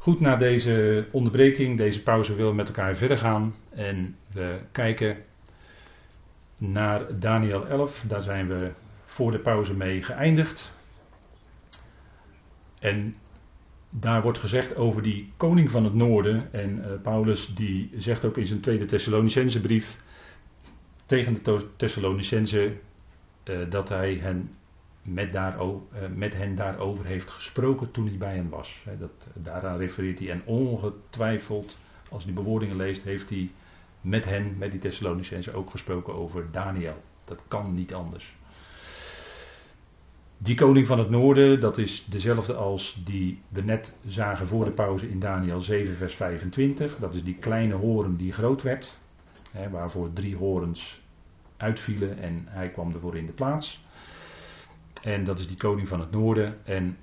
Goed, na deze onderbreking, deze pauze, willen we met elkaar verder gaan. En we kijken naar Daniel 11. Daar zijn we voor de pauze mee geëindigd. En daar wordt gezegd over die koning van het noorden. En uh, Paulus die zegt ook in zijn tweede Thessalonicense brief tegen de Thessalonicense uh, dat hij hen met, daar, uh, met hen daarover heeft gesproken toen hij bij hen was. Dat, daaraan refereert hij. En ongetwijfeld, als hij die bewoordingen leest, heeft hij met hen, met die Thessalonicense, ook gesproken over Daniel. Dat kan niet anders. Die koning van het noorden, dat is dezelfde als die we net zagen voor de pauze in Daniel 7, vers 25. Dat is die kleine horen die groot werd, hè, waarvoor drie horens uitvielen en hij kwam ervoor in de plaats. En dat is die koning van het noorden. En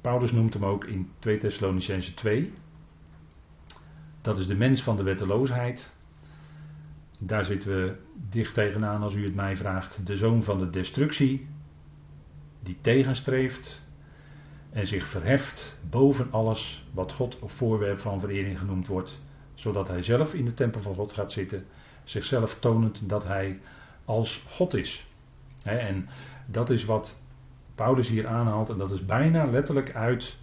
Paulus noemt hem ook in 2 Thessalonicense 2. Dat is de mens van de wetteloosheid. Daar zitten we dicht tegenaan als u het mij vraagt. De zoon van de destructie die tegenstreeft en zich verheft boven alles wat God of voorwerp van verering genoemd wordt, zodat hij zelf in de tempel van God gaat zitten, zichzelf tonend dat hij als God is. en dat is wat Paulus hier aanhaalt, en dat is bijna letterlijk uit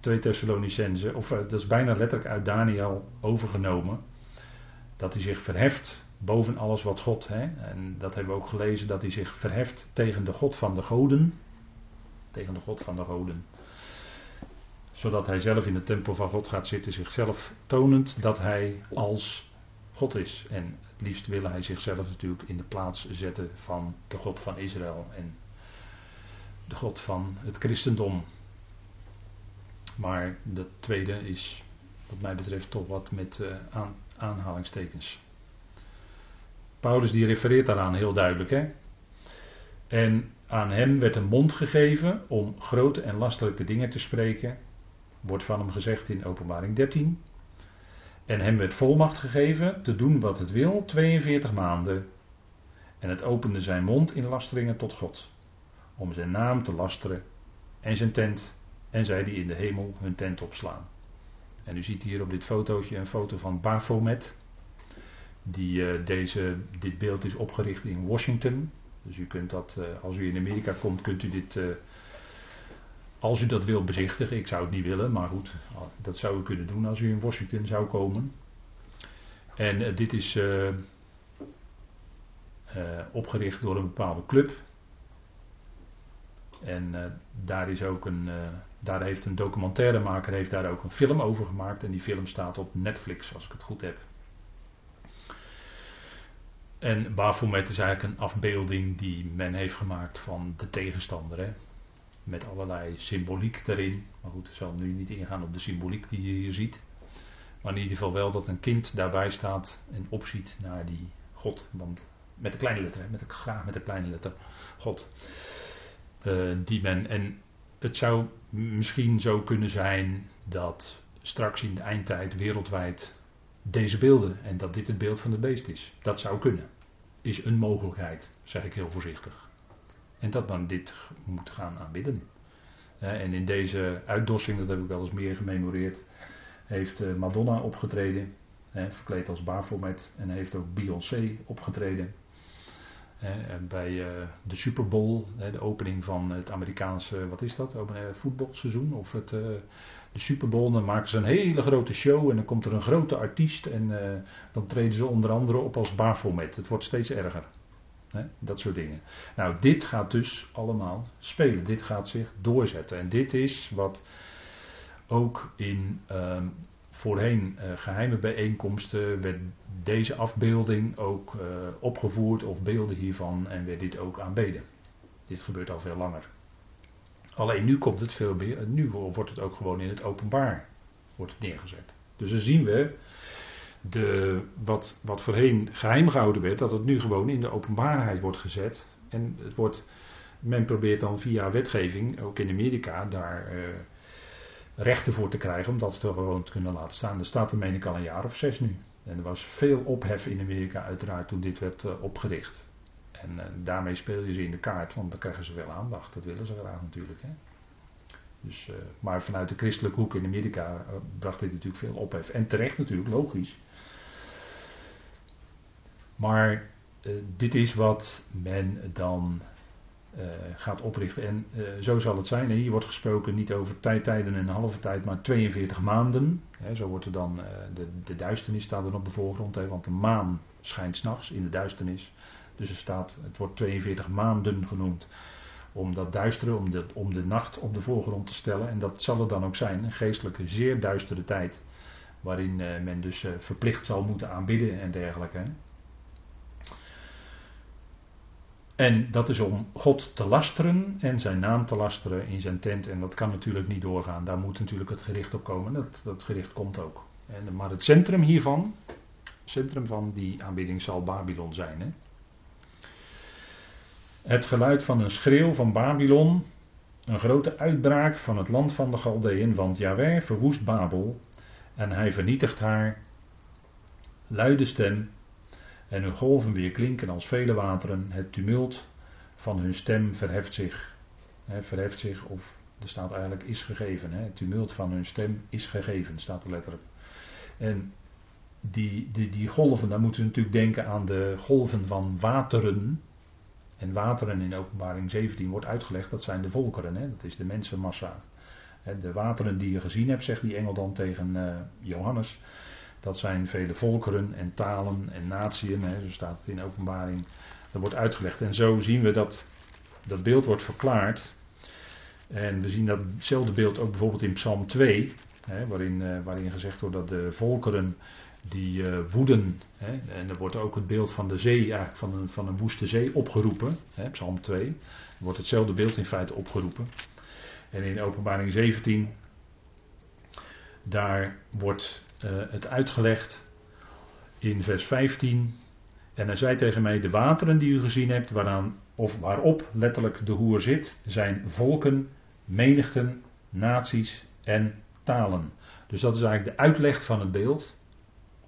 2 Thessalonicense, of eh, dat is bijna letterlijk uit Daniel overgenomen, dat hij zich verheft boven alles wat God, hè, en dat hebben we ook gelezen, dat hij zich verheft tegen de God van de goden. Tegen de God van de goden. Zodat hij zelf in de tempel van God gaat zitten, zichzelf tonend dat hij als God is. En het liefst wil hij zichzelf natuurlijk in de plaats zetten van de God van Israël en de God van het christendom. Maar dat tweede is, wat mij betreft, toch wat met uh, aan, aanhalingstekens. Paulus die refereert daaraan heel duidelijk. Hè? En aan hem werd een mond gegeven om grote en lastelijke dingen te spreken. Wordt van hem gezegd in openbaring 13. En hem werd volmacht gegeven te doen wat het wil, 42 maanden. En het opende zijn mond in lasteringen tot God. Om zijn naam te lasteren en zijn tent. En zij die in de hemel hun tent opslaan. En u ziet hier op dit fotootje een foto van Baphomet. Die, uh, deze, dit beeld is opgericht in Washington. Dus u kunt dat, uh, als u in Amerika komt, kunt u dit, uh, als u dat wilt bezichtigen. Ik zou het niet willen, maar goed, dat zou u kunnen doen als u in Washington zou komen. En dit is opgericht door een bepaalde club. En daar is ook een, daar heeft een documentairemaker heeft daar ook een film over gemaakt. En die film staat op Netflix, als ik het goed heb. En Baphomet is eigenlijk een afbeelding die men heeft gemaakt van de tegenstander. Hè? Met allerlei symboliek erin. Maar goed, ik zal nu niet ingaan op de symboliek die je hier ziet. Maar in ieder geval wel dat een kind daarbij staat en opziet naar die God. Want met de kleine letter, hè? Met de, graag met de kleine letter God. Uh, die men, en het zou misschien zo kunnen zijn dat straks in de eindtijd wereldwijd deze beelden en dat dit het beeld van de beest is. Dat zou kunnen. Is een mogelijkheid, zeg ik heel voorzichtig. En dat men dit moet gaan aanbidden. En in deze uitdossing, dat heb ik wel eens meer gememoreerd, heeft eh, Madonna opgetreden, verkleed als Baphomet, en heeft ook Beyoncé opgetreden. Bij eh, de Super Bowl, de opening van het Amerikaanse, wat is dat, voetbalseizoen, of het, eh, de Super Bowl, dan maken ze een hele grote show en dan komt er een grote artiest en dan treden ze onder andere op als Baphomet. Het wordt steeds erger. Dat soort dingen. Nou, dit gaat dus allemaal spelen. Dit gaat zich doorzetten. En dit is wat ook in uh, voorheen uh, geheime bijeenkomsten werd deze afbeelding ook uh, opgevoerd of beelden hiervan en werd dit ook aanbeden. Dit gebeurt al veel langer. Alleen nu komt het veel meer, nu wordt het ook gewoon in het openbaar wordt het neergezet. Dus dan zien we de, wat, wat voorheen geheim gehouden werd, dat het nu gewoon in de openbaarheid wordt gezet. En het wordt, men probeert dan via wetgeving, ook in Amerika, daar rechten voor te krijgen om dat te gewoon te kunnen laten staan. Er staat er meen ik al een jaar of zes nu. En er was veel ophef in Amerika uiteraard toen dit werd uh, opgericht. En uh, daarmee speel je ze in de kaart, want dan krijgen ze wel aandacht. Dat willen ze graag natuurlijk. Hè? Dus, uh, maar vanuit de christelijke hoek in Amerika bracht dit natuurlijk veel ophef. En terecht natuurlijk, logisch. Maar dit is wat men dan gaat oprichten. En zo zal het zijn. En hier wordt gesproken niet over tijdtijden en een halve tijd, maar 42 maanden. Zo wordt er dan, de, de duisternis staat er op de voorgrond. Hè, want de maan schijnt s'nachts in de duisternis. Dus er staat, het wordt 42 maanden genoemd om dat duistere, om de, om de nacht op de voorgrond te stellen. En dat zal het dan ook zijn, een geestelijke, zeer duistere tijd. Waarin eh, men dus eh, verplicht zal moeten aanbidden en dergelijke. En dat is om God te lasteren en zijn naam te lasteren in zijn tent. En dat kan natuurlijk niet doorgaan. Daar moet natuurlijk het gericht op komen. Dat, dat gericht komt ook. Maar het centrum hiervan, het centrum van die aanbidding zal Babylon zijn. Hè? Het geluid van een schreeuw van Babylon, een grote uitbraak van het land van de Galdeën, want Yahweh verwoest Babel en hij vernietigt haar. Luide stem en hun golven weer klinken als vele wateren. Het tumult van hun stem verheft zich. verheft zich, of er staat eigenlijk is gegeven. Het tumult van hun stem is gegeven, staat er letterlijk. En die, die, die golven, daar moeten we natuurlijk denken aan de golven van wateren. En wateren in openbaring 17 wordt uitgelegd, dat zijn de volkeren, dat is de mensenmassa. De wateren die je gezien hebt, zegt die engel dan tegen uh, Johannes, dat zijn vele volkeren en talen en natieën, hè? zo staat het in openbaring, dat wordt uitgelegd. En zo zien we dat dat beeld wordt verklaard. En we zien datzelfde beeld ook bijvoorbeeld in Psalm 2, hè, waarin, uh, waarin gezegd wordt dat de volkeren die uh, woeden. Hè, en er wordt ook het beeld van de zee, eigenlijk van een, van een woeste zee, opgeroepen. Hè, Psalm 2. Er wordt hetzelfde beeld in feite opgeroepen. En in openbaring 17, daar wordt het uitgelegd in vers 15. En hij zei tegen mij: De wateren die u gezien hebt, waaraan, of waarop letterlijk de hoer zit, zijn volken, menigten, naties en talen. Dus dat is eigenlijk de uitleg van het beeld.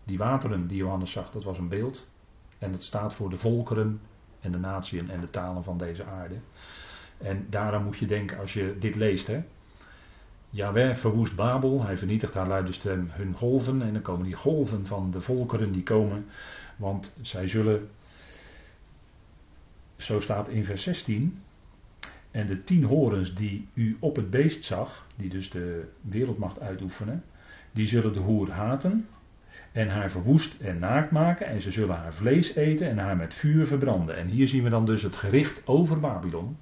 Die wateren die Johannes zag, dat was een beeld. En dat staat voor de volkeren en de natieën en de talen van deze aarde. En daarom moet je denken als je dit leest. Hè. Yahweh verwoest Babel, hij vernietigt haar luide stem hun golven. En dan komen die golven van de volkeren die komen. Want zij zullen, zo staat in vers 16. En de tien horens die u op het beest zag, die dus de wereldmacht uitoefenen, die zullen de hoer haten en haar verwoest en naakt maken en ze zullen haar vlees eten en haar met vuur verbranden. En hier zien we dan dus het gericht over Babylon.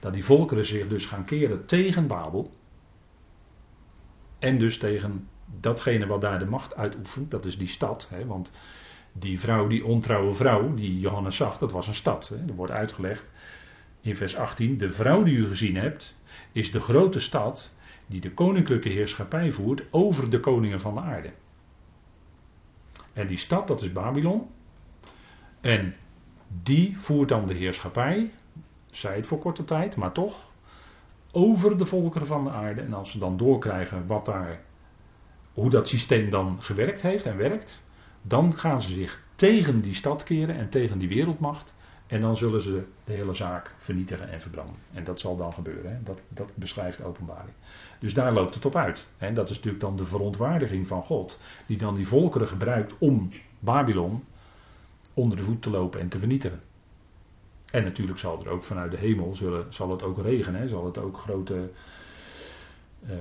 Dat die volkeren zich dus gaan keren tegen Babel. En dus tegen datgene wat daar de macht uitoefent, dat is die stad. Hè, want die vrouw, die ontrouwe vrouw, die Johannes zag, dat was een stad. Hè, er wordt uitgelegd in vers 18, de vrouw die u gezien hebt, is de grote stad die de koninklijke heerschappij voert over de koningen van de aarde. En die stad, dat is Babylon. En die voert dan de heerschappij, zij het voor korte tijd, maar toch, over de volkeren van de aarde. En als ze dan doorkrijgen wat daar, hoe dat systeem dan gewerkt heeft en werkt, dan gaan ze zich tegen die stad keren en tegen die wereldmacht. En dan zullen ze de hele zaak vernietigen en verbranden. En dat zal dan gebeuren. Hè? Dat, dat beschrijft openbaring. Dus daar loopt het op uit. En dat is natuurlijk dan de verontwaardiging van God. Die dan die volkeren gebruikt om Babylon onder de voet te lopen en te vernietigen. En natuurlijk zal er ook vanuit de hemel zullen, zal het ook regenen. Zal het ook grote, uh,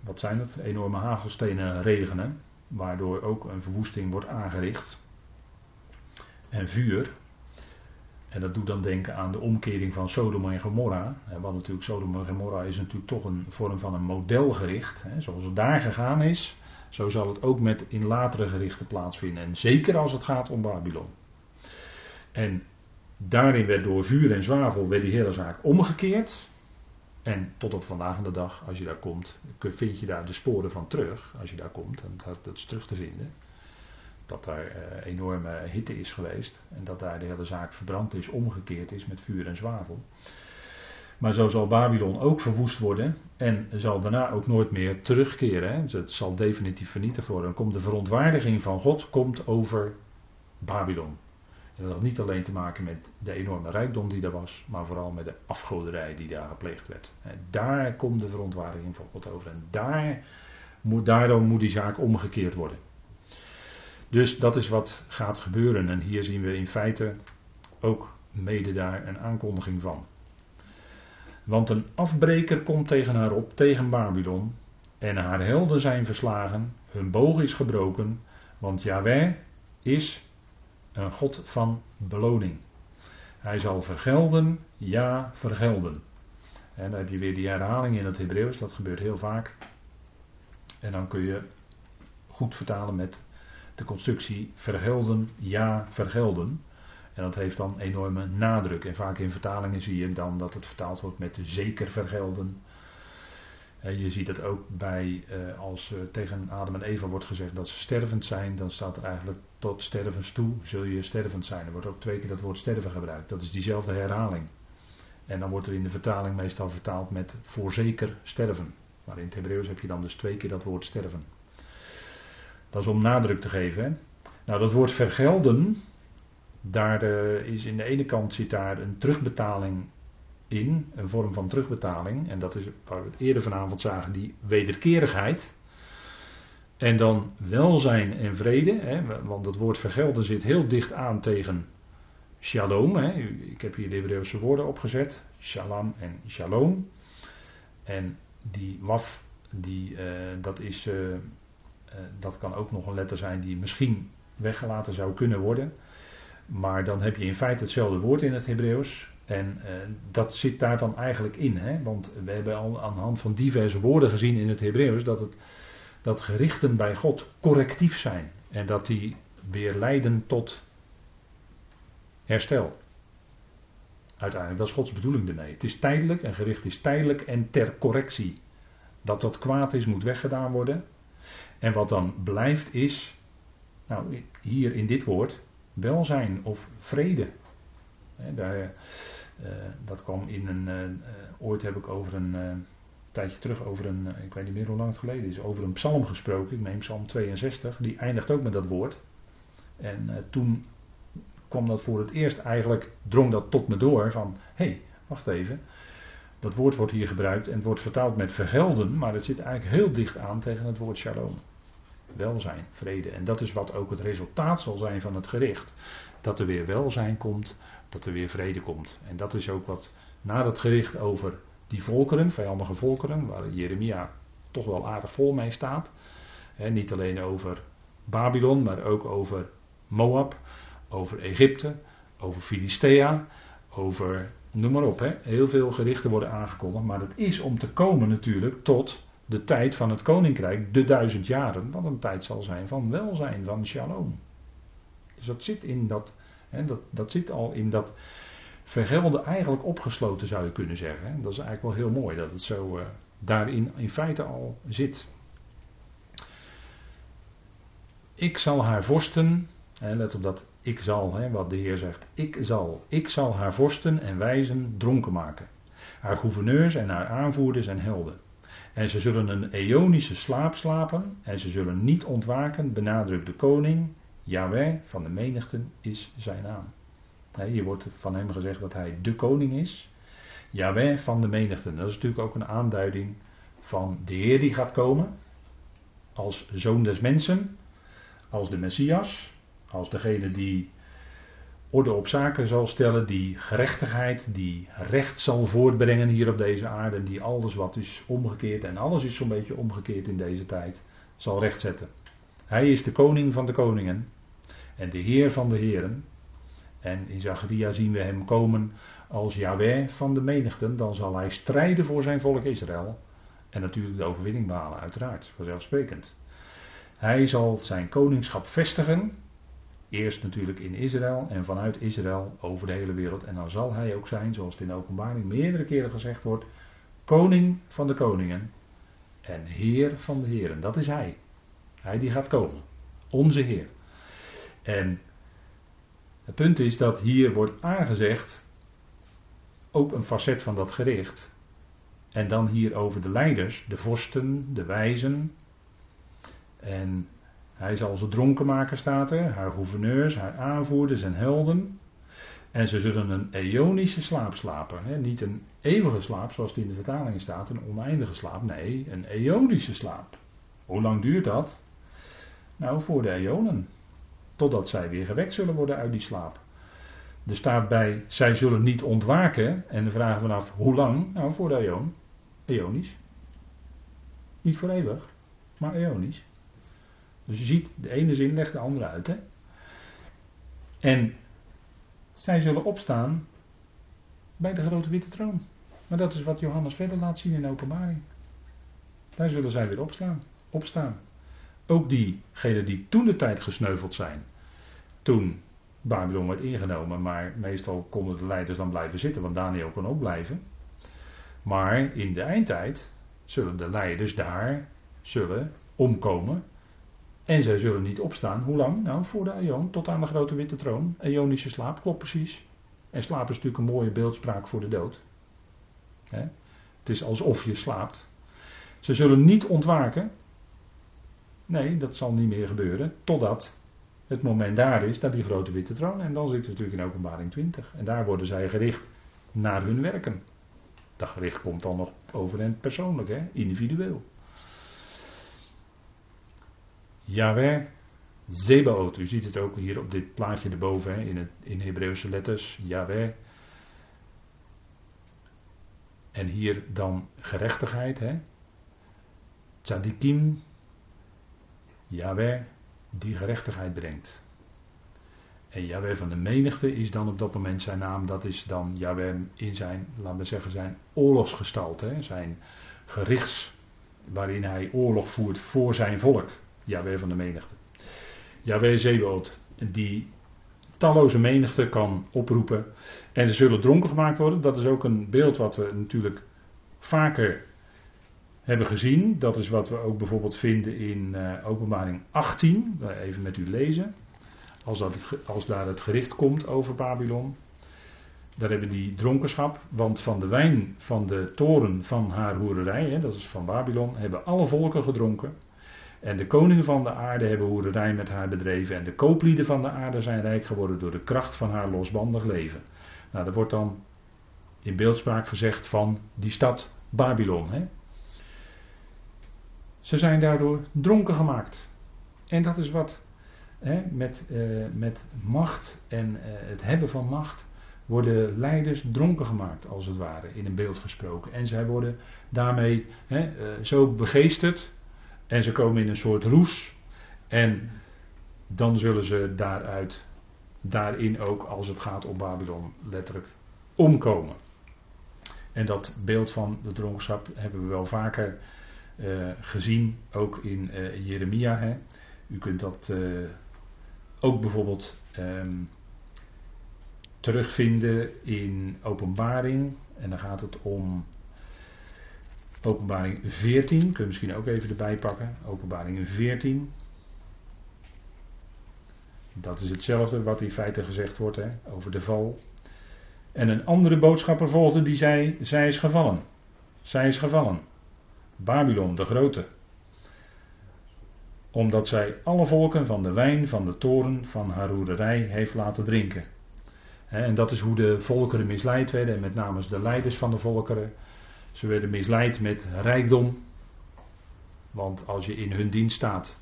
wat zijn het, enorme hagelstenen regenen. Waardoor ook een verwoesting wordt aangericht. En vuur. En dat doet dan denken aan de omkering van Sodom en Gomorra. Want natuurlijk Sodom en Gomorra is natuurlijk toch een vorm van een modelgericht. Zoals het daar gegaan is, zo zal het ook met in latere gerichten plaatsvinden. En zeker als het gaat om Babylon. En daarin werd door vuur en zwavel werd die hele zaak omgekeerd. En tot op vandaag de dag, als je daar komt, vind je daar de sporen van terug. Als je daar komt, en dat, dat is terug te vinden dat daar uh, enorme hitte is geweest en dat daar de hele zaak verbrand is, omgekeerd is met vuur en zwavel. Maar zo zal Babylon ook verwoest worden en zal daarna ook nooit meer terugkeren. Hè. Het zal definitief vernietigd worden. Komt de verontwaardiging van God komt over Babylon. Dat had niet alleen te maken met de enorme rijkdom die er was, maar vooral met de afgoderij die daar gepleegd werd. En daar komt de verontwaardiging van God over. En daar moet, daarom moet die zaak omgekeerd worden. Dus dat is wat gaat gebeuren. En hier zien we in feite ook mede daar een aankondiging van. Want een afbreker komt tegen haar op, tegen Babylon. En haar helden zijn verslagen, hun boog is gebroken. Want Yahweh is een God van beloning. Hij zal vergelden, ja, vergelden. En dan heb je weer die herhaling in het Hebreeuws, dat gebeurt heel vaak. En dan kun je goed vertalen met de constructie vergelden, ja, vergelden. En dat heeft dan enorme nadruk. En vaak in vertalingen zie je dan dat het vertaald wordt met zeker vergelden. Je ziet het ook bij, eh, als eh, tegen Adam en Eva wordt gezegd dat ze stervend zijn, dan staat er eigenlijk tot stervens toe zul je stervend zijn. Er wordt ook twee keer dat woord sterven gebruikt. Dat is diezelfde herhaling. En dan wordt er in de vertaling meestal vertaald met voorzeker sterven. Maar in het Hebreeuws heb je dan dus twee keer dat woord sterven. Dat is om nadruk te geven. Hè? Nou, dat woord vergelden, daar uh, is in de ene kant zit daar een terugbetaling in, een vorm van terugbetaling. En dat is waar we het eerder vanavond zagen, die wederkerigheid. En dan welzijn en vrede, hè, want het woord vergelden zit heel dicht aan tegen shalom. Hè. Ik heb hier de Hebreeuwse woorden opgezet, shalom en shalom. En die waf, die, uh, dat, is, uh, uh, dat kan ook nog een letter zijn die misschien weggelaten zou kunnen worden. Maar dan heb je in feite hetzelfde woord in het Hebreeuws. En uh, dat zit daar dan eigenlijk in. Hè? Want we hebben al aan de hand van diverse woorden gezien in het Hebreeuws dat, het, dat gerichten bij God correctief zijn. En dat die weer leiden tot herstel. Uiteindelijk, dat is Gods bedoeling ermee. Het is tijdelijk, een gericht is tijdelijk en ter correctie. Dat wat kwaad is, moet weggedaan worden. En wat dan blijft is, nou hier in dit woord, welzijn of vrede. daar, dat kwam in een. Uh, ooit heb ik over een. Uh, tijdje terug over een. ik weet niet meer hoe lang het geleden is. Over een psalm gesproken. Ik neem psalm 62. Die eindigt ook met dat woord. En toen kwam dat voor het eerst eigenlijk. drong dat tot me door. van. hé, hey, wacht even. Dat woord wordt hier gebruikt en het wordt vertaald met vergelden. Maar het zit eigenlijk heel dicht aan tegen het woord shalom. Welzijn, vrede. En dat is wat ook het resultaat zal zijn van het gericht. Dat er weer welzijn komt dat er weer vrede komt. En dat is ook wat na het gericht over die volkeren, vijandige volkeren, waar Jeremia toch wel aardig vol mee staat. niet alleen over Babylon, maar ook over Moab, over Egypte, over Filistea, over noem maar op. Heel veel gerichten worden aangekondigd, maar het is om te komen natuurlijk tot de tijd van het koninkrijk, de duizend jaren, wat een tijd zal zijn van welzijn, van shalom. Dus dat zit in dat dat, dat zit al in dat vergelden eigenlijk opgesloten zou je kunnen zeggen. Dat is eigenlijk wel heel mooi dat het zo uh, daarin in feite al zit. Ik zal haar vorsten, hè, let op dat ik zal, hè, wat de Heer zegt, ik zal, ik zal haar vorsten en wijzen dronken maken. Haar gouverneurs en haar aanvoerders en helden. En ze zullen een eonische slaap slapen en ze zullen niet ontwaken, benadrukt de koning, Yahweh van de menigten is zijn naam. Hier wordt van hem gezegd dat hij de koning is. Yahweh van de menigten. Dat is natuurlijk ook een aanduiding van de Heer die gaat komen. Als zoon des mensen. Als de Messias. Als degene die orde op zaken zal stellen. Die gerechtigheid, die recht zal voortbrengen hier op deze aarde. Die alles wat is omgekeerd. En alles is zo'n beetje omgekeerd in deze tijd. Zal rechtzetten. Hij is de koning van de koningen en de Heer van de Heren. En in Zacharia zien we hem komen als Yahweh van de menigten. Dan zal hij strijden voor zijn volk Israël. En natuurlijk de overwinning behalen, uiteraard, vanzelfsprekend. Hij zal zijn koningschap vestigen. Eerst natuurlijk in Israël en vanuit Israël over de hele wereld. En dan zal hij ook zijn, zoals het in de openbaring meerdere keren gezegd wordt, koning van de koningen en heer van de heren. Dat is hij. Hij die gaat komen. Onze Heer. En het punt is dat hier wordt aangezegd, ook een facet van dat gericht. En dan hier over de leiders, de vorsten, de wijzen. En Hij zal ze dronken maken, staat er, haar gouverneurs, haar aanvoerders en helden. En ze zullen een eonische slaap slapen. Hè? Niet een eeuwige slaap, zoals het in de vertaling staat, een oneindige slaap. Nee, een eonische slaap. Hoe lang duurt dat? Nou, voor de eonen. Totdat zij weer gewekt zullen worden uit die slaap. Er staat bij, zij zullen niet ontwaken. En de vraag vanaf, hoe lang? Nou, voor de eon. Eonisch. Niet voor eeuwig, maar eonisch. Dus je ziet, de ene zin legt de andere uit. Hè? En zij zullen opstaan bij de grote witte troon. Maar dat is wat Johannes verder laat zien in openbaring. Daar zullen zij weer opstaan. opstaan. Ook diegenen die toen de tijd gesneuveld zijn. Toen Babylon werd ingenomen. Maar meestal konden de leiders dan blijven zitten. Want Daniel kon ook blijven. Maar in de eindtijd zullen de leiders daar zullen omkomen. En zij zullen niet opstaan. Hoe lang? Nou, voor de Aion, tot aan de grote witte troon. Ionische slaap, klopt precies. En slaap is natuurlijk een mooie beeldspraak voor de dood. Het is alsof je slaapt. Ze zullen niet ontwaken. Nee, dat zal niet meer gebeuren. Totdat het moment daar is dat die grote witte troon. En dan zit het natuurlijk in openbaring 20. En daar worden zij gericht naar hun werken. Dat gericht komt dan nog over hen persoonlijk, individueel. Yahweh Zebaot. U ziet het ook hier op dit plaatje erboven hè, in, het, in Hebreeuwse letters. Yahweh. En hier dan gerechtigheid. Hè. Tzadikim. Yahweh die gerechtigheid brengt. En Yahweh van de menigte is dan op dat moment zijn naam. Dat is dan Yahweh in zijn, laten we zeggen, zijn oorlogsgestalte. Zijn gerichts, waarin hij oorlog voert voor zijn volk. Yahweh van de menigte. Yahweh Zebaot, die talloze menigte kan oproepen. En ze zullen dronken gemaakt worden. Dat is ook een beeld wat we natuurlijk vaker hebben gezien. Dat is wat we ook bijvoorbeeld vinden in uh, openbaring 18. Even met u lezen. Als, als daar het gericht komt over Babylon. Daar hebben die dronkenschap. Want van de wijn van de toren van haar hoererij, hè, dat is van Babylon, hebben alle volken gedronken. En de koningen van de aarde hebben hoererij met haar bedreven. En de kooplieden van de aarde zijn rijk geworden door de kracht van haar losbandig leven. Nou, dat wordt dan in beeldspraak gezegd van die stad Babylon. Hè? Ze zijn daardoor dronken gemaakt. En dat is wat hè, met, uh, met macht en uh, het hebben van macht worden leiders dronken gemaakt, als het ware, in een beeld gesproken. En zij worden daarmee hè, uh, zo begeesterd en ze komen in een soort roes. En dan zullen ze daaruit, daarin ook, als het gaat om Babylon, letterlijk omkomen. En dat beeld van de dronkenschap hebben we wel vaker uh, gezien, ook in uh, Jeremia. Hè. U kunt dat uh, ook bijvoorbeeld um, terugvinden in Openbaring. En dan gaat het om Openbaring 14, kun je misschien ook even erbij pakken. Openbaring 14. Dat is hetzelfde wat in feite gezegd wordt hè, over de val. En een andere boodschapper volgde die zei: Zij is gevallen. Zij is gevallen. Babylon de Grote. Omdat zij alle volken van de wijn van de toren van haar roererij heeft laten drinken. En dat is hoe de volkeren misleid werden, en met name de leiders van de volkeren ze werden misleid met rijkdom. Want als je in hun dienst staat,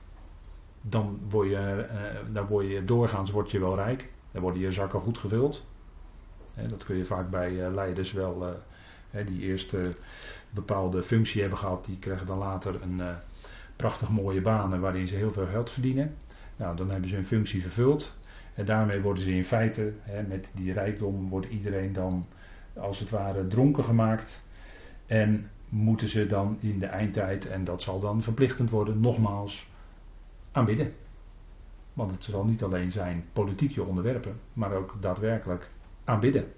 dan word je, eh, dan word je doorgaans word je wel rijk. Dan worden je zakken goed gevuld. dat kun je vaak bij eh, leiders wel, eh, die eerst een bepaalde functie hebben gehad, die krijgen dan later een prachtig mooie banen waarin ze heel veel geld verdienen. Nou, dan hebben ze hun functie vervuld. En daarmee worden ze in feite, met die rijkdom, wordt iedereen dan als het ware dronken gemaakt. En moeten ze dan in de eindtijd, en dat zal dan verplichtend worden, nogmaals aanbidden. Want het zal niet alleen zijn politiek je onderwerpen, maar ook daadwerkelijk aanbidden.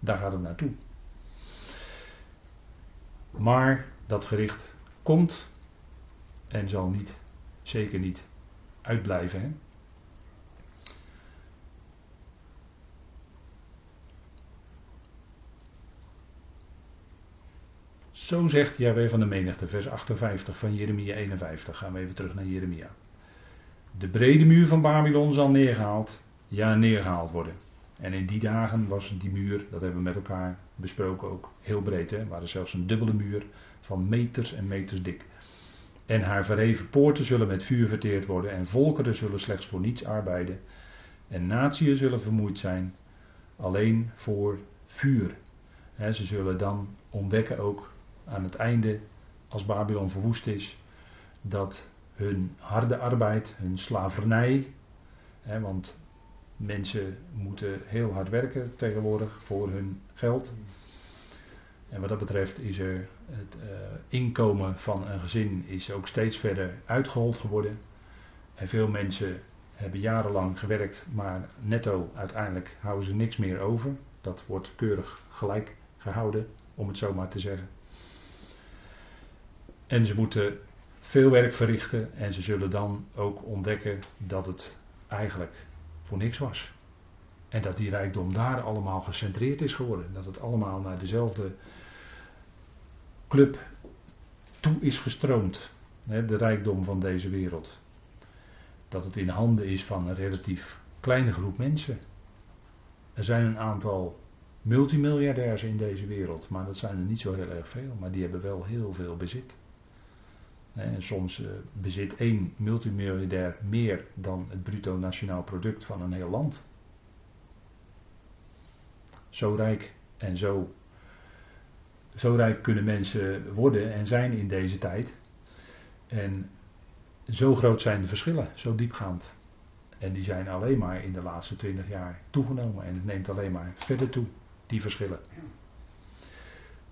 Daar gaat het naartoe. Maar dat gericht komt en zal niet, zeker niet, uitblijven. Hè? Zo zegt Jaweh van de menigte, vers 58 van Jeremia 51. Gaan we even terug naar Jeremia. De brede muur van Babylon zal neergehaald, ja neergehaald worden. En in die dagen was die muur, dat hebben we met elkaar besproken ook, heel breed. Hè? Waar er zelfs een dubbele muur van meters en meters dik. En haar verheven poorten zullen met vuur verteerd worden en volkeren zullen slechts voor niets arbeiden. En natieën zullen vermoeid zijn, alleen voor vuur. ze zullen dan ontdekken ook aan het einde, als Babylon verwoest is, dat hun harde arbeid, hun slavernij, want mensen moeten heel hard werken tegenwoordig voor hun geld. En wat dat betreft is er het uh, inkomen van een gezin is ook steeds verder uitgehold geworden. En veel mensen hebben jarenlang gewerkt, maar netto uiteindelijk houden ze niks meer over. Dat wordt keurig gelijk gehouden, om het zo maar te zeggen. En ze moeten veel werk verrichten en ze zullen dan ook ontdekken dat het eigenlijk voor niks was. En dat die rijkdom daar allemaal gecentreerd is geworden. Dat het allemaal naar dezelfde club toe is gestroomd. de rijkdom van deze wereld. Dat het in handen is van een relatief kleine groep mensen. Er zijn een aantal multimiljardairs in deze wereld, maar dat zijn er niet zo heel erg veel. Maar die hebben wel heel veel bezit. En soms eh, bezit één multimiljardair meer dan het bruto nationaal product van een heel land. Zo rijk en zo zo rijk kunnen mensen worden en zijn in deze tijd. En zo groot zijn de verschillen, zo diepgaand. En die zijn alleen maar in de laatste twintig jaar toegenomen. En het neemt alleen maar verder toe, die verschillen.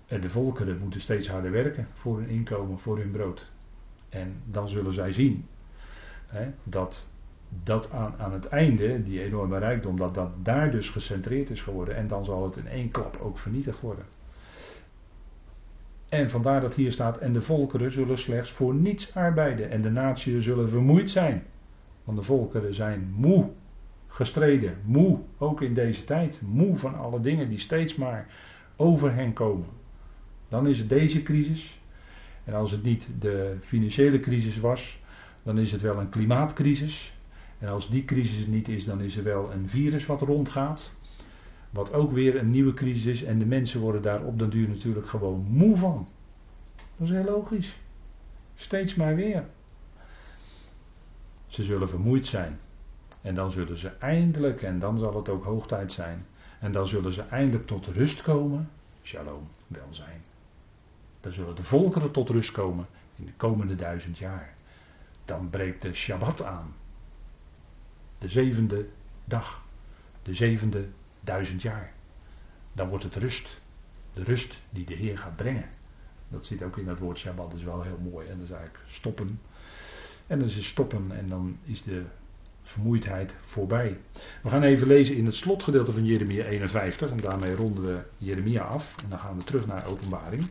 En de volkeren moeten steeds harder werken voor hun inkomen, voor hun brood. En dan zullen zij zien hè, dat dat aan, aan het einde, die enorme rijkdom, dat dat daar dus gecentreerd is geworden. En dan zal het in één klap ook vernietigd worden. En vandaar dat hier staat, en de volkeren zullen slechts voor niets arbeiden en de natieën zullen vermoeid zijn. Want de volkeren zijn moe gestreden, moe ook in deze tijd, moe van alle dingen die steeds maar over hen komen. Dan is het deze crisis. En als het niet de financiële crisis was, dan is het wel een klimaatcrisis. En als die crisis niet is, dan is er wel een virus wat rondgaat. Wat ook weer een nieuwe crisis is. En de mensen worden daar op den duur natuurlijk gewoon moe van. Dat is heel logisch. Steeds maar weer. Ze zullen vermoeid zijn. En dan zullen ze eindelijk, en dan zal het ook hoogtijd zijn. En dan zullen ze eindelijk tot rust komen. Shalom, welzijn. Dan zullen de volkeren tot rust komen in de komende duizend jaar. Dan breekt de Shabbat aan. De zevende dag. De zevende duizend jaar. Dan wordt het rust. De rust die de Heer gaat brengen. Dat zit ook in dat woord Shabbat, dat is wel heel mooi. En dat is eigenlijk stoppen. En dan is het stoppen en dan is de vermoeidheid voorbij. We gaan even lezen in het slotgedeelte van Jeremia 51. En daarmee ronden we Jeremia af. En dan gaan we terug naar openbaring.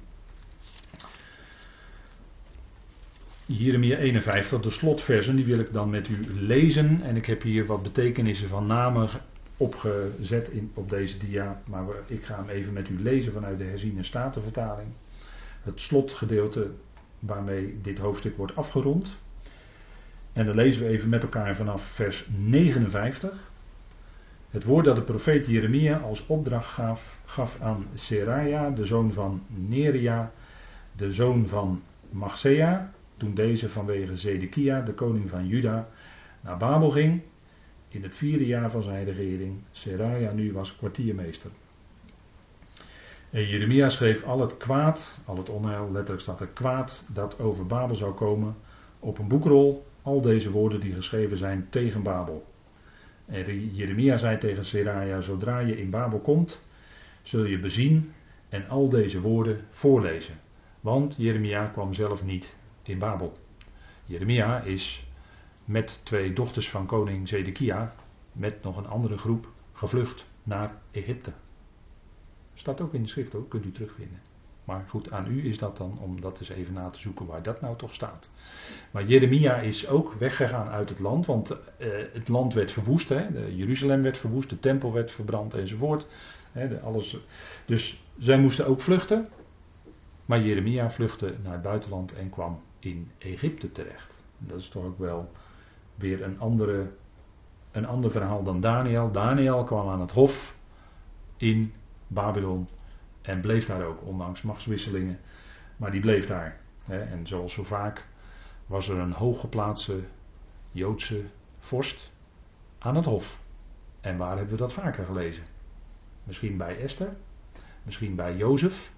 Jeremia 51, de slotversen, die wil ik dan met u lezen. En ik heb hier wat betekenissen van namen opgezet in, op deze dia. Maar ik ga hem even met u lezen vanuit de herziene statenvertaling. Het slotgedeelte waarmee dit hoofdstuk wordt afgerond. En dan lezen we even met elkaar vanaf vers 59. Het woord dat de profeet Jeremia als opdracht gaf, gaf aan Seraja, de zoon van Neria, de zoon van Machsea, toen deze vanwege Zedekia, de koning van Juda, naar Babel ging in het vierde jaar van zijn regering. Seraja nu was kwartiermeester. En Jeremia schreef al het kwaad, al het onheil, letterlijk staat er kwaad, dat over Babel zou komen, op een boekrol. Al deze woorden die geschreven zijn tegen Babel. En Jeremia zei tegen Seraja, zodra je in Babel komt, zul je bezien en al deze woorden voorlezen. Want Jeremia kwam zelf niet in Babel. Jeremia is met twee dochters van koning Zedekia, met nog een andere groep, gevlucht naar Egypte. Staat ook in de schrift ook, kunt u terugvinden. Maar goed, aan u is dat dan om dat eens even na te zoeken waar dat nou toch staat. Maar Jeremia is ook weggegaan uit het land, want eh, het land werd verwoest. Hè, Jeruzalem werd verwoest, de tempel werd verbrand enzovoort. Hè, de, alles, dus zij moesten ook vluchten. Maar Jeremia vluchtte naar het buitenland en kwam in Egypte terecht. Dat is toch ook wel weer een, andere, een ander verhaal dan Daniel. Daniel kwam aan het hof in Babylon en bleef daar ook, ondanks machtswisselingen. Maar die bleef daar. En zoals zo vaak was er een hooggeplaatste Joodse vorst aan het hof. En waar hebben we dat vaker gelezen? Misschien bij Esther, misschien bij Jozef.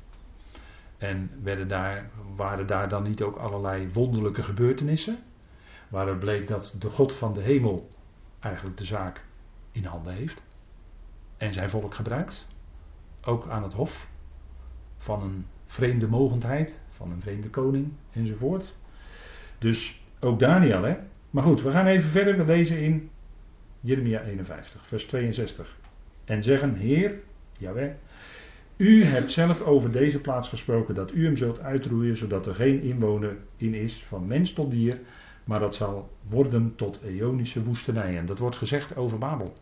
En werden daar, waren daar dan niet ook allerlei wonderlijke gebeurtenissen? Waar het bleek dat de God van de hemel eigenlijk de zaak in handen heeft. En zijn volk gebruikt. Ook aan het hof. Van een vreemde mogendheid, van een vreemde koning enzovoort. Dus ook Daniel, hè. Maar goed, we gaan even verder. We lezen in Jeremia 51, vers 62. En zeggen, Heer, Jawel, u hebt zelf over deze plaats gesproken dat u hem zult uitroeien, zodat er geen inwoner in is, van mens tot dier, maar dat zal worden tot eonische woestenij. En dat wordt gezegd over Babel.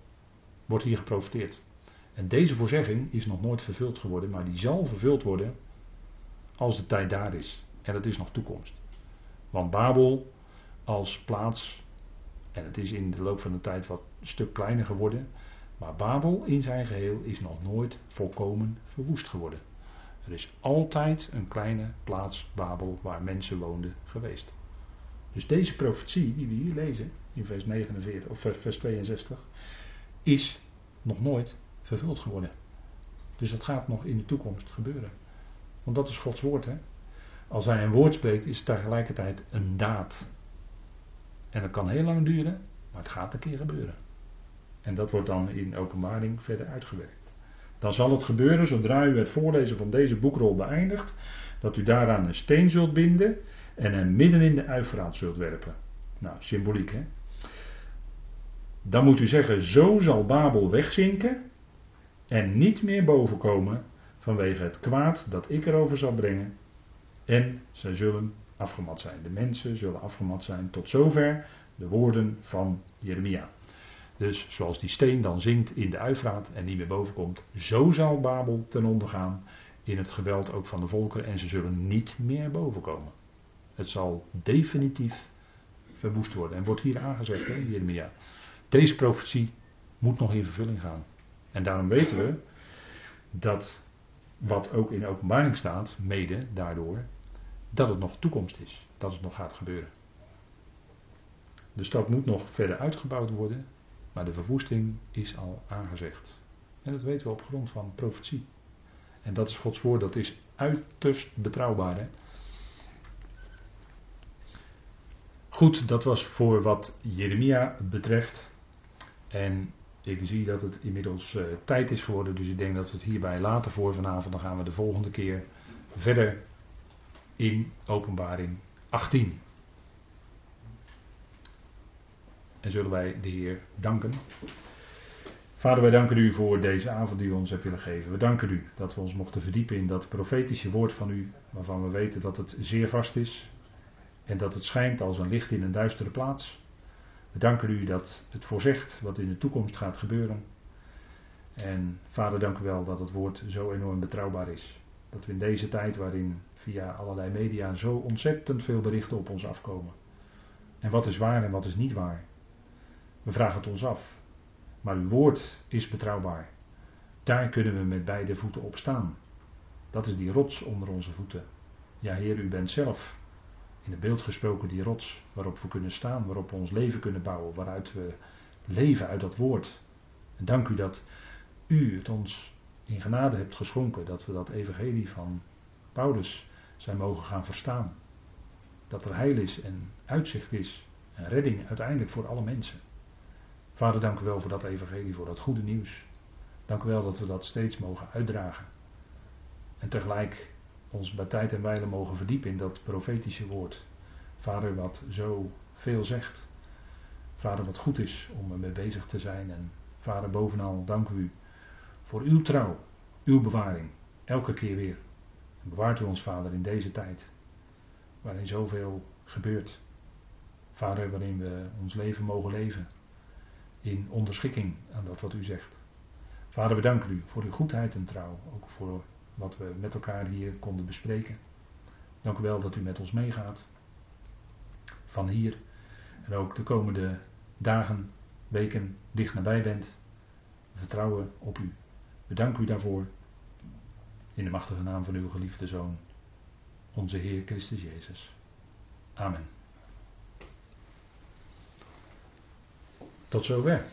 Wordt hier geprofiteerd. En deze voorzegging is nog nooit vervuld geworden, maar die zal vervuld worden als de tijd daar is. En dat is nog toekomst. Want Babel als plaats, en het is in de loop van de tijd wat een stuk kleiner geworden, maar Babel in zijn geheel is nog nooit volkomen verwoest geworden. Er is altijd een kleine plaats Babel waar mensen woonden geweest. Dus deze profetie die we hier lezen in vers 49 of vers 62 is nog nooit vervuld geworden. Dus dat gaat nog in de toekomst gebeuren. Want dat is Gods woord. Hè? Als hij een woord spreekt, is het tegelijkertijd een daad. En dat kan heel lang duren, maar het gaat een keer gebeuren. En dat wordt dan in openbaring verder uitgewerkt. Dan zal het gebeuren zodra u het voorlezen van deze boekrol beëindigt, dat u daaraan een steen zult binden en hem midden in de uivraat zult werpen. Nou, symboliek hè. Dan moet u zeggen, zo zal Babel wegzinken en niet meer bovenkomen vanwege het kwaad dat ik erover zal brengen. En zij zullen afgemat zijn. De mensen zullen afgemat zijn. Tot zover de woorden van Jeremia. Dus zoals die steen dan zinkt in de uivraat en niet meer boven komt, zo zal Babel ten onder gaan in het geweld ook van de volkeren en ze zullen niet meer boven komen. Het zal definitief verwoest worden. En wordt hier aangezegd, hè, Jeremia. Deze profetie moet nog in vervulling gaan. En daarom weten we dat wat ook in openbaring staat, mede daardoor, dat het nog toekomst is. Dat het nog gaat gebeuren. De stad moet nog verder uitgebouwd worden. Maar de verwoesting is al aangezegd. En dat weten we op grond van profetie. En dat is Gods woord, dat is uiterst betrouwbaar. Hè? Goed, dat was voor wat Jeremia betreft. En ik zie dat het inmiddels uh, tijd is geworden, dus ik denk dat we het hierbij laten voor vanavond. Dan gaan we de volgende keer verder in Openbaring 18. En zullen wij de Heer danken. Vader, wij danken u voor deze avond die u ons hebt willen geven. We danken u dat we ons mochten verdiepen in dat profetische woord van u, waarvan we weten dat het zeer vast is en dat het schijnt als een licht in een duistere plaats. We danken u dat het voorzegt wat in de toekomst gaat gebeuren. En vader, dank u wel dat het woord zo enorm betrouwbaar is. Dat we in deze tijd waarin via allerlei media zo ontzettend veel berichten op ons afkomen. En wat is waar en wat is niet waar. We vragen het ons af. Maar uw woord is betrouwbaar. Daar kunnen we met beide voeten op staan. Dat is die rots onder onze voeten. Ja, Heer, u bent zelf in het beeld gesproken die rots waarop we kunnen staan, waarop we ons leven kunnen bouwen, waaruit we leven uit dat woord. En dank u dat u het ons in genade hebt geschonken, dat we dat evangelie van Paulus zijn mogen gaan verstaan. Dat er heil is en uitzicht is en redding uiteindelijk voor alle mensen. Vader, dank u wel voor dat evangelie, voor dat goede nieuws. Dank u wel dat we dat steeds mogen uitdragen. En tegelijk ons bij tijd en wijle mogen verdiepen in dat profetische woord. Vader, wat zo veel zegt. Vader, wat goed is om ermee bezig te zijn. En vader, bovenal dank u voor uw trouw, uw bewaring. Elke keer weer. Bewaart u ons, Vader, in deze tijd. Waarin zoveel gebeurt. Vader, waarin we ons leven mogen leven in onderschikking aan dat wat u zegt. Vader, we danken u voor uw goedheid en trouw, ook voor wat we met elkaar hier konden bespreken. Dank u wel dat u met ons meegaat. Van hier en ook de komende dagen, weken dicht nabij bent. We vertrouwen op u. We danken u daarvoor. In de machtige naam van uw geliefde Zoon, onze Heer Christus Jezus. Amen. Tot zover.